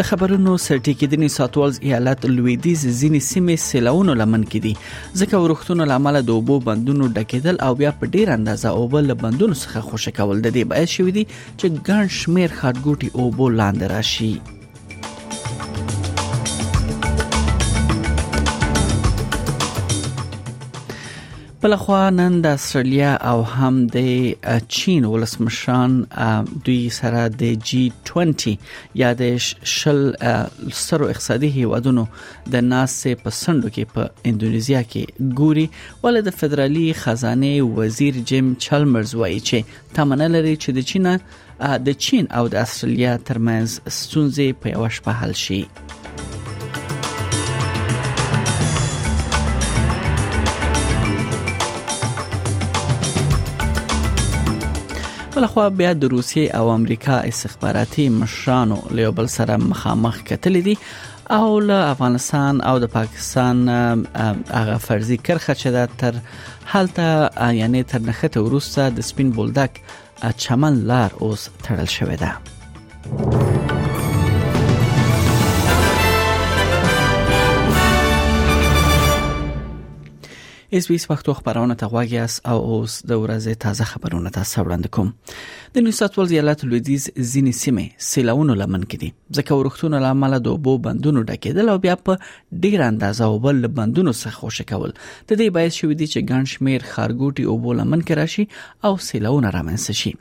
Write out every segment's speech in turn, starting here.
د خبرونو سرټیکیدنی ساتوالز ایالت لویدیز ځینې سیمې سیلاونو لمن کې دي ځکه ورښتونو لامل د اوبو بندونو ډکېدل او بیا په ډیر اندازه اوبه له بندونو څخه خوشې کول د دې باعث شوې دي چې ګڼ شمیر خارګوټي اوبو لاندې راشي بله خوا نن د استرالیا او هم د چین ولسمشران دوی سره د جی 20 یا د شل سترو اقتصادي هیوادونو د ناسې په سندو کې په انډونیزیا کې ګوري ولې د فدرالي خزانه وزیر جیم چالمرز وایي چې تمنه لري چې د چین د چین او د استرالیا ترمنځ ستونزې په یوه شپه حل شي بل خو بیا د روسیې او امریکا استخباراتي مشرانو له بل سره مخامخ کتل دي او له افغانستان او د پاکستان هغه فرضي کرخه چې د تر هلته یعنی تر نښته وروسته د سپین بولدک چمن لار اوس تړل شوې ده اس بي اس پښتو خبرونه ته غواړی او اوس د ورځې تازه خبرونه تاسو وړاندې کوم د نیو ساوث ولز ایالت لویدیز ځینې سیمې سیلاونو لمن کې دي ځکه ورښتونو لامل د اوبو بندونو ډکېدل او بیا په ډیر اندازه او بل بندونو څخه خوشې کول د دې باعث شوې دي چې ګڼ شمیر خارګوټي او بولمن کې راشي او سیلونه رامنځته شي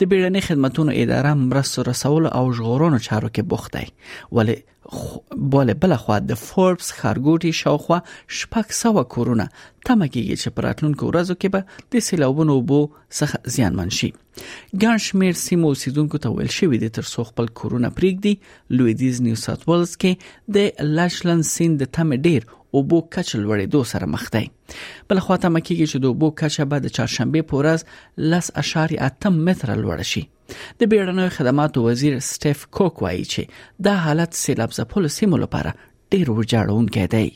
د بیړنۍ خدماتو اداره مرستو رسول او ژغورنو چارو کې بوخت دی ولی بل بل خو د فوربس خارګوټي شاوخوا شپږ سو کورونه تمه کیږي چې پراتلونکو ورځو کې به د سیلابونو بو څخه زیانمن شي ګڼ شمیر سیمو اوسیدونکو ته ویل شوې دي تر څو خپل کورونه پریږدي لویدیز نیو ساوت ولز کې د لشلن سیند د تم ډیر او بو کچ لوړېدو سره مخ دی بل خو ته مکیږي چې د بو کچ به د چهارشنبه پورز لس اشاری اتم متر لوړ شي د بیړنیو خدماتو وزیر سټیف کوک وایي چې دا حالت سیلاب ځپلو سیمو لپاره ډیر وجاړونکی دی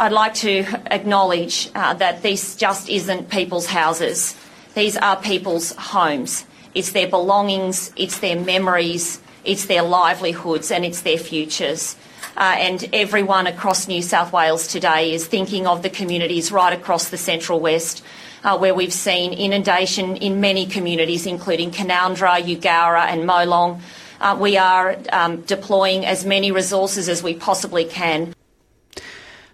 I'd like to acknowledge uh, that this just isn't people's houses. These are people's homes. It's their belongings, it's their memories, it's their livelihoods, and it's their futures. Uh, and everyone across New South Wales today is thinking of the communities right across the Central West uh, where we've seen inundation in many communities, including Canoundra, Yugara, and Molong. Uh, we are um, deploying as many resources as we possibly can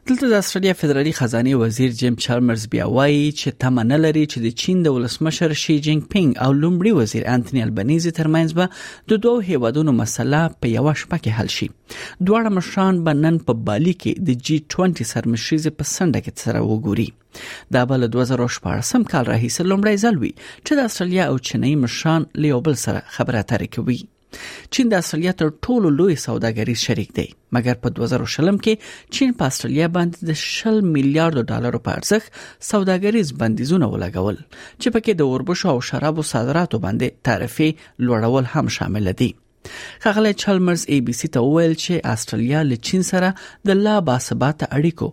دلته د استرالیا فدرالي خزانه وزیر جیم چارمرز بیا وایي چې تمه نه لري چې د چین د ولسمشر شي جینګ پینګ او لومړي وزیر انټونی البنیزي ترمنځ به د دوو هیوادونو مسله په یو شپه کې حل شي دواړه مشران به نن په بالی کې د جی 20 سرمشریزه په سنډه کې سره وګوري دا بل 2014 کال راهیسه لومړی ځل وی چې د استرالیا او چینای مشران لیوبل سره خبرې اترې کوي چین د استرالیا تر ټولو لوی سوداګریز شریک دی مګر په 2020 کې چین په استرالیا باندې د 10 میلیارډ ډالر په ارزښت سوداګریز بندیزونه ولګول چې پکې د اوربشو او شرابو صادراتو باندې تعرفه لوړول هم شامل دي خغلی چلمرز ای بي سي ته وویل چې استرالیا له چین سره د لا باثبات اړیکو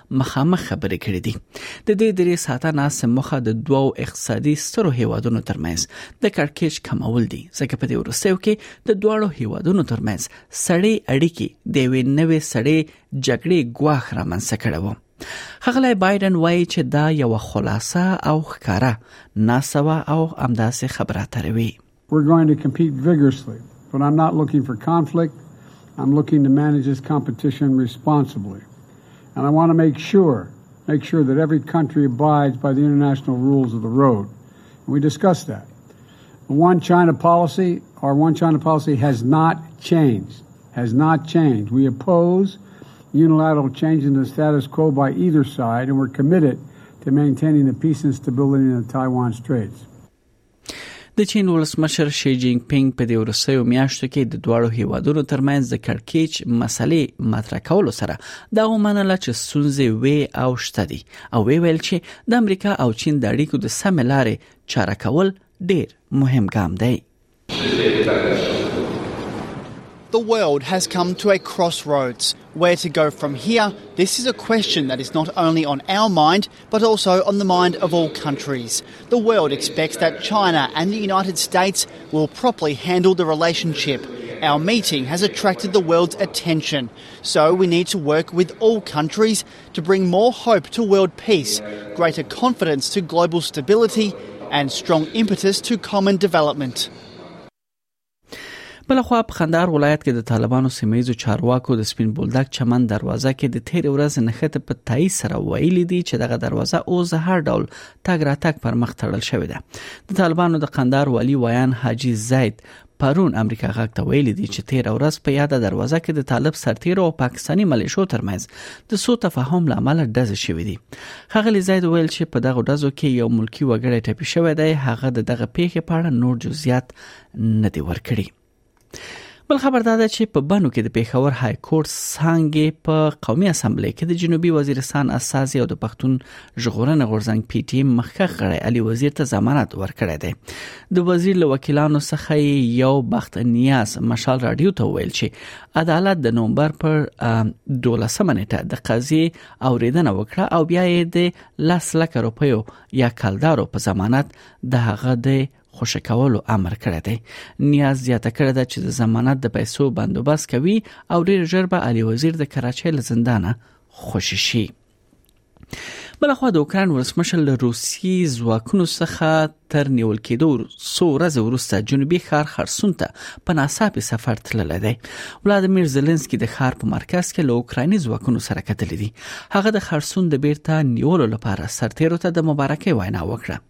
مخامخ خبرې کړې دي د دې درې ساعته ناسې مخه د دوو اقتصادي سترو هیوادونو ترمنځ د کړکېچ کمول دي ځکه په دې ورسېو کې د دوړو هیوادونو ترمنځ سړې اړیکې د وې نوې سړې جګړې ګواښ رامنځته کړي وو خغلی بایدن وایي چې دا یو خلاصه او ښکارا ناسوا او امداسې خبره تروي We're going to compete vigorously, but I'm not looking for conflict. I'm looking to manage this competition responsibly. And I want to make sure, make sure that every country abides by the international rules of the road. And we discussed that. The one China policy, our one China policy has not changed, has not changed. We oppose unilateral change in the status quo by either side, and we're committed to maintaining the peace and stability in the Taiwan Straits. د چین ولسمشر شي جینګ پینګ په دې ورسېو میاشتو کې د دواړو هیوادونو ترمنځ د کړکېچ مسلې مطرح کولو سره دا ومنله چې سونځي وي او شته دي او وی ویل چې د امریکا او چین د اړیکو د سم لارې چاره کول ډیر مهم ګام دی The world has come to a crossroads. Where to go from here? This is a question that is not only on our mind, but also on the mind of all countries. The world expects that China and the United States will properly handle the relationship. Our meeting has attracted the world's attention, so we need to work with all countries to bring more hope to world peace, greater confidence to global stability, and strong impetus to common development. بلخوا په خندار ولایت کې د طالبانو سیمایزو چارواکو د سپین بولدک چمن دروازه کې د تیر ورځ نخته په تای سره ویل دي چې دغه دروازه او زهر ډول تګ راتګ پر مخ تړل شوې ده د طالبانو د قندار والی ویان حاجی زید پرون امریکا غږ ته ویل دي چې تیر ورځ په یاده دروازه کې د طالب سرتیر او پاکستاني ملیشو ترمنځ د سو تفاهم لامل ډز شوې دي خغلی زید ویل چې په دغه ډزو کې یو ملکی وګړی ټپي شوی دی هغه د دغه پیښې په اړه نور جزئیات نه دی ورکړي بل خبر دا ده چې په بنو کې د پیښور های کورټ څنګه په قومي اسمبلی کې د جنوبي وزیرستان اساسي او د پښتون ژغورنې غورځنګ پی ټی مخکښ غړی علي وزیر ته ضمانت ورکړی دی د وزیر له وکیلانو څخه یو بخت نیاز مشال رادیو ته ویل چې عدالت د نومبر پر 12 منټه د قضیه اوریدنه وکړه او بیا یې د 10 لک روپیو یا کلدارو په ضمانت د هغه د خوشی کولو امر کړی دی نیاز زیاته کړې ده چې د ضمانت د پیسو بندوبست کوي او ډیر ژر به علي وزیر د کراچۍ له زندانه خوشی شي بلخوا د اوکران ولسمشر له روسي ځواکونو څخه تر نیول کېدو څو ورځې وروسته جنوبي ښار خرسون ته په ناڅاپي سفر تللی دی ولادمیر زيلنسکي د ښار په مرکز کې له اوکرایني ځواکونو سره کتل دي هغه د خرسون د بیرته نیولو لپاره سرتیرو ته د مبارکۍ وینا وکړه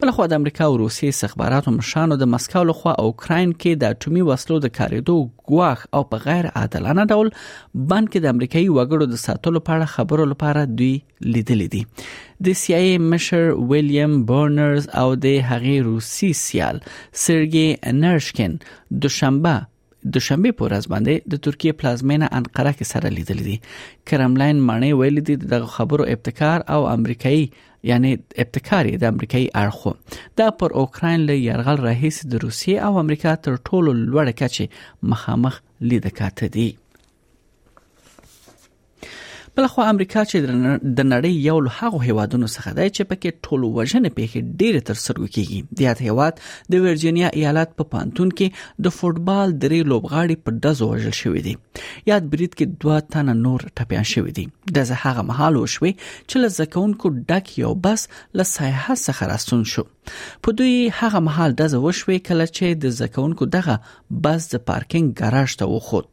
بلخوا د امریکا او روسیې استخباراتو مشانو د مسکو لخوا اوکراین کې د اټومي وسلو د کاریدو ګواښ او په غیر عادلانه ډول بند کې د امریکایي وګړو د ساتلو په اړه خبرو لپاره دوی لیدلې دي د سی آی مشر ویلیام برنرز او د هغې روسي سیال سرګي نرشکن دوشنبه دوشنبه په ورځ باندې د ترکیه پلازمینه انقره کې سره لیدل دي کرملین معنی ویل دي د خبرو ابتکار او امریکایي یعنی ابتکار د امریکایي اړخو دا پر اوکراین له يرغل راهیس د روسیې او امریکا تر ټولو لوړ کچې مخامخ لیدکاته دي بلخوا امریکا چې د نړۍ یو له هغو هیوادونو څخه دی چې پکې ټولو وژنې پیښې ډېرې تر سترګو کیږي د یاد هیواد د ورجینیا ایالت په پانتون کې د فوټبال درې لوبغاړي په دزو وژل شوې دي یاد برید کې دوه تنه نور ټپيان شوې دي د زه هغه مهال وشوي چې له زکونکو ډک یو بس له سایحه څخه راستون شو په دوی هغه مهال دزه وشوي کله چې د زکونکو دغه بس د پارکینګ ګاراژ ته وخوت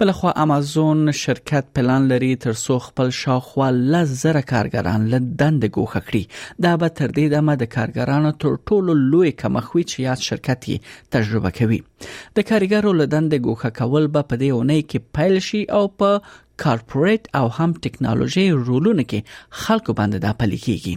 بلخوا امازون شرکت پلان لري تر څو خپل شاوخوا لس زره کارګران له دند ګوښه کړي دا به تر دې دمه د کارګرانو تر ټولو لوی کمخوي چې یاد شرکت یې تجربه کوي د کارګرو له دند ګوښه کول به په دې اونۍ کې پیل شي او په کارپوریټ او هم ټکنالوژي رولونو کې خلکو باندې دا پلي کیږي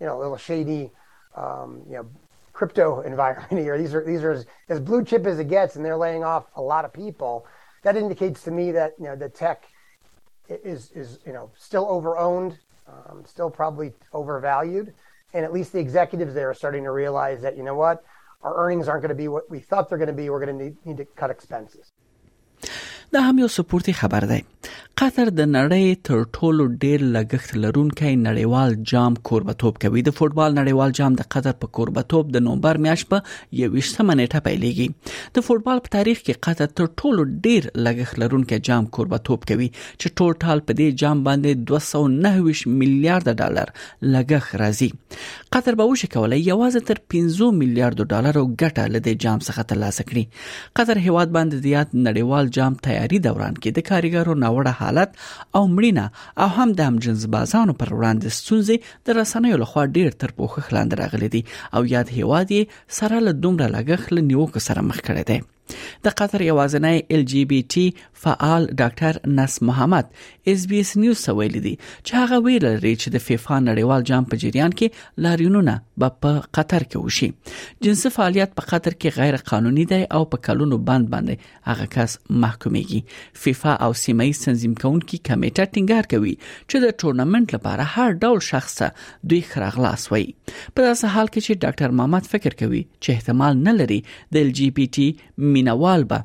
you know, little shady um, you know crypto environment here. These are these are as, as blue chip as it gets, and they're laying off a lot of people. That indicates to me that you know the tech is is you know still overowned, um, still probably overvalued, and at least the executives there are starting to realize that you know what our earnings aren't going to be what we thought they're going to be. We're going to need, need to cut expenses. دا هم یو سپورتي خبر دی قطر د نړۍ تر ټولو ډیر لګښت لرونکي نړیوال جام کوربتوب کوي د فوتبال نړیوال جام د قطر په کوربتوب د نومبر میاشت په 21مه نیټه پیلېږي د فوتبال په تاریخ کې قطر تر ټولو ډیر لګښت لرونکي جام کوربتوب کوي چې ټول ټال په دې جام باندې 209 میلیارډ ډالر لګښت راځي قطر به وشي کولای یوازې تر 15 میلیارډ ډالر ګټه لدې جام څخه ترلاسه کړي قطر هیواد باندې زیات نړیوال جام تیاری دوران کې د کاریګرو ناوړه حالت او مړینه او هم د هم جنس بازانو پر وړاندې ستونزې د رسنیو لخوا ډیر تر پوښښ لاندې راغلي دي او یاد هیواد یې سره له دومره لګښت له نیوکو سره مخ کړی دی د قطر یوازنۍ ال جی بی ټي فعال ډاکټر نس محمد اس بي اس نیوز ته ویلي دي چې هغه ویل لري چې د فیفا نړیوال جام په جریان کې لاریونونه به په قطر کې وشي جنسي فعالیت په قطر کې غیر قانوني دی او په کلونو بند باندې هغه کس محکوميږي فیفا او سیمه ییز تنظیم کونکي کمیټه ټینګار کوي چې د ټورنمنت لپاره هر ډول شخص ته دوی خراغلاس وي په داسې حال کې چې ډاکټر محمد فکر کوي چې احتمال نه لري د ال جی بي ټي مینوال به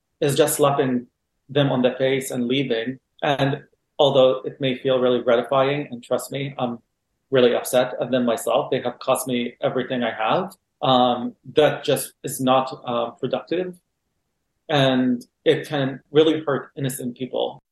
is just slapping them on the face and leaving. And although it may feel really gratifying, and trust me, I'm really upset at them myself. They have cost me everything I have. Um, that just is not uh, productive. And it can really hurt innocent people.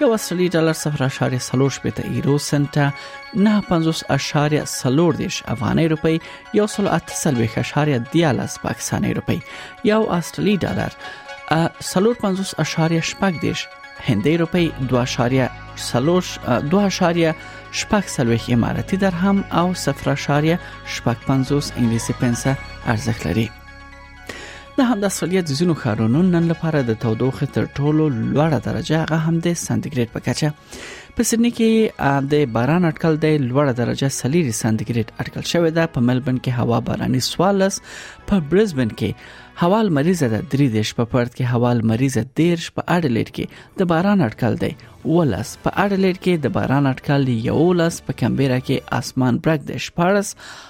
یو اصلي ډالر صفر اشاریه سلور شپېته ایرو سنت نه پنځوس اشاریه سلور دیش افغاني روپی یو سل اته سلویښت اشاریه دیالاس پاکستاني روپی یو اصلي ډالر سلور پنځوس اشاریه شپږ دیش هندۍ روپی دوه اشاریه سلور دوه اشاریه شپږ سلویښت اماراتي درهم او صفر اشاریه شپږ پنځوس انګلیسي پنسه ارزښت لري د همدا سولیت ځینو ښارونو نن لپاره د تودوخې تر ټولو لوړه درجه هغه هم د سانتیګریډ په کچه په سیدنی کې د باران اټکل دی لوړه درجه سلیری سانتیګریډ اټکل شوې ده په ملبن کې هوا باراني سوالس په برزبن کې هوا مریضه ده درې دیش په پرت کې هوا مریضه دیرش په اډلیډ کې د باران اټکل دی ولس په اډلیډ کې د باران اټکل دی یولس په کمبيرا کې اسمان برګ دی شپارس